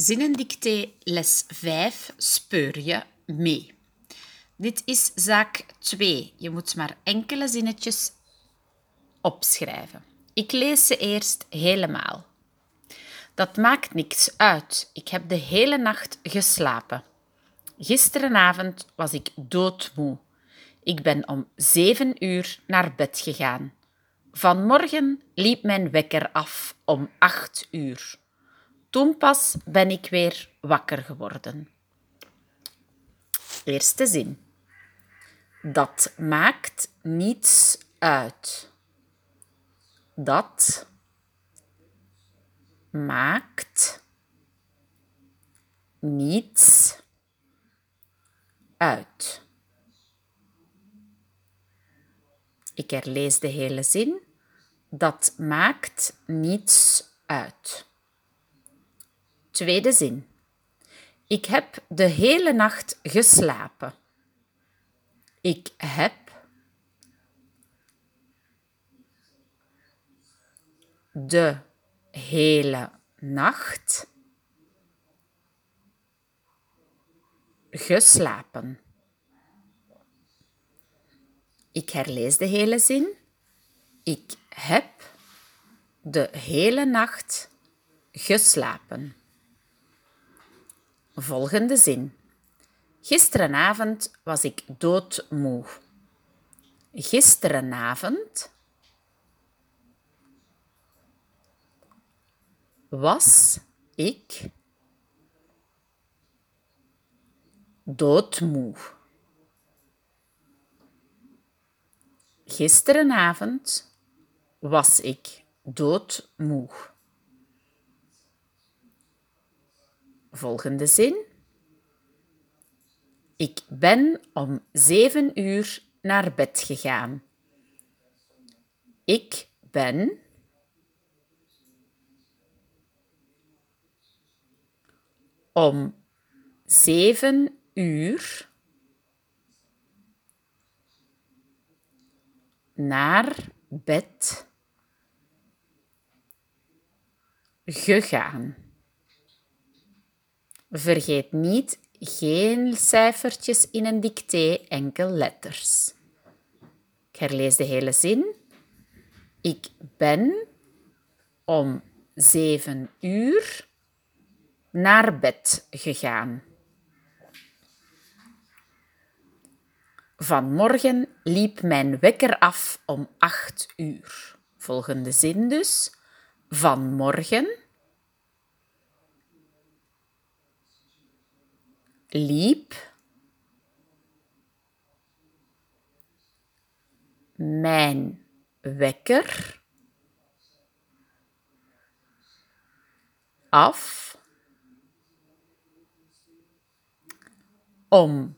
Zinnendictee les 5 speur je mee. Dit is zaak 2. Je moet maar enkele zinnetjes opschrijven. Ik lees ze eerst helemaal. Dat maakt niks uit. Ik heb de hele nacht geslapen. Gisterenavond was ik doodmoe. Ik ben om zeven uur naar bed gegaan. Vanmorgen liep mijn wekker af om acht uur. Toen pas ben ik weer wakker geworden. Eerste zin. Dat maakt niets uit. Dat maakt niets uit. Ik herlees de hele zin. Dat maakt niets uit. Tweede zin. Ik heb de hele nacht geslapen. Ik heb de hele nacht geslapen. Ik herlees de hele zin. Ik heb de hele nacht geslapen. Volgende zin. Gisterenavond was ik doodmoe. Gisterenavond was ik doodmoe. Gisterenavond was ik doodmoe. Volgende zin. Ik ben om zeven uur naar bed gegaan. Ik ben om zeven uur naar bed gegaan. Vergeet niet geen cijfertjes in een dicté, enkel letters. Ik herlees de hele zin. Ik ben om zeven uur naar bed gegaan. Vanmorgen liep mijn wekker af om acht uur. Volgende zin dus. Vanmorgen liep mijn wekker af om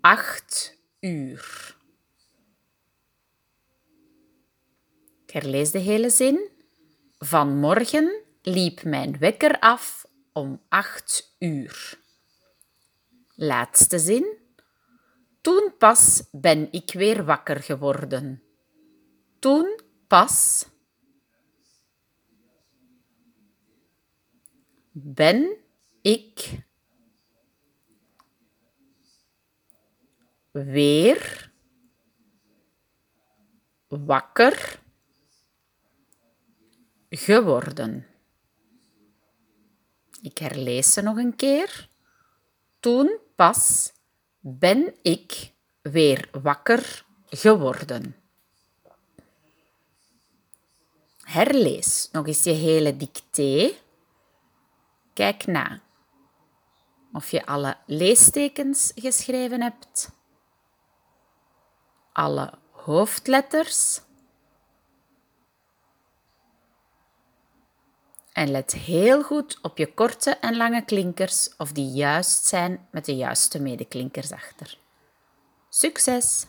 acht uur. Ik herlees de hele zin. Vanmorgen liep mijn wekker af om acht uur. Laatste zin. Toen pas ben ik weer wakker geworden. Toen pas ben ik weer wakker geworden. Ik herlees ze nog een keer. Toen pas ben ik weer wakker geworden. Herlees nog eens je hele dicté. Kijk na of je alle leestekens geschreven hebt, alle hoofdletters. En let heel goed op je korte en lange klinkers of die juist zijn met de juiste medeklinkers achter. Succes!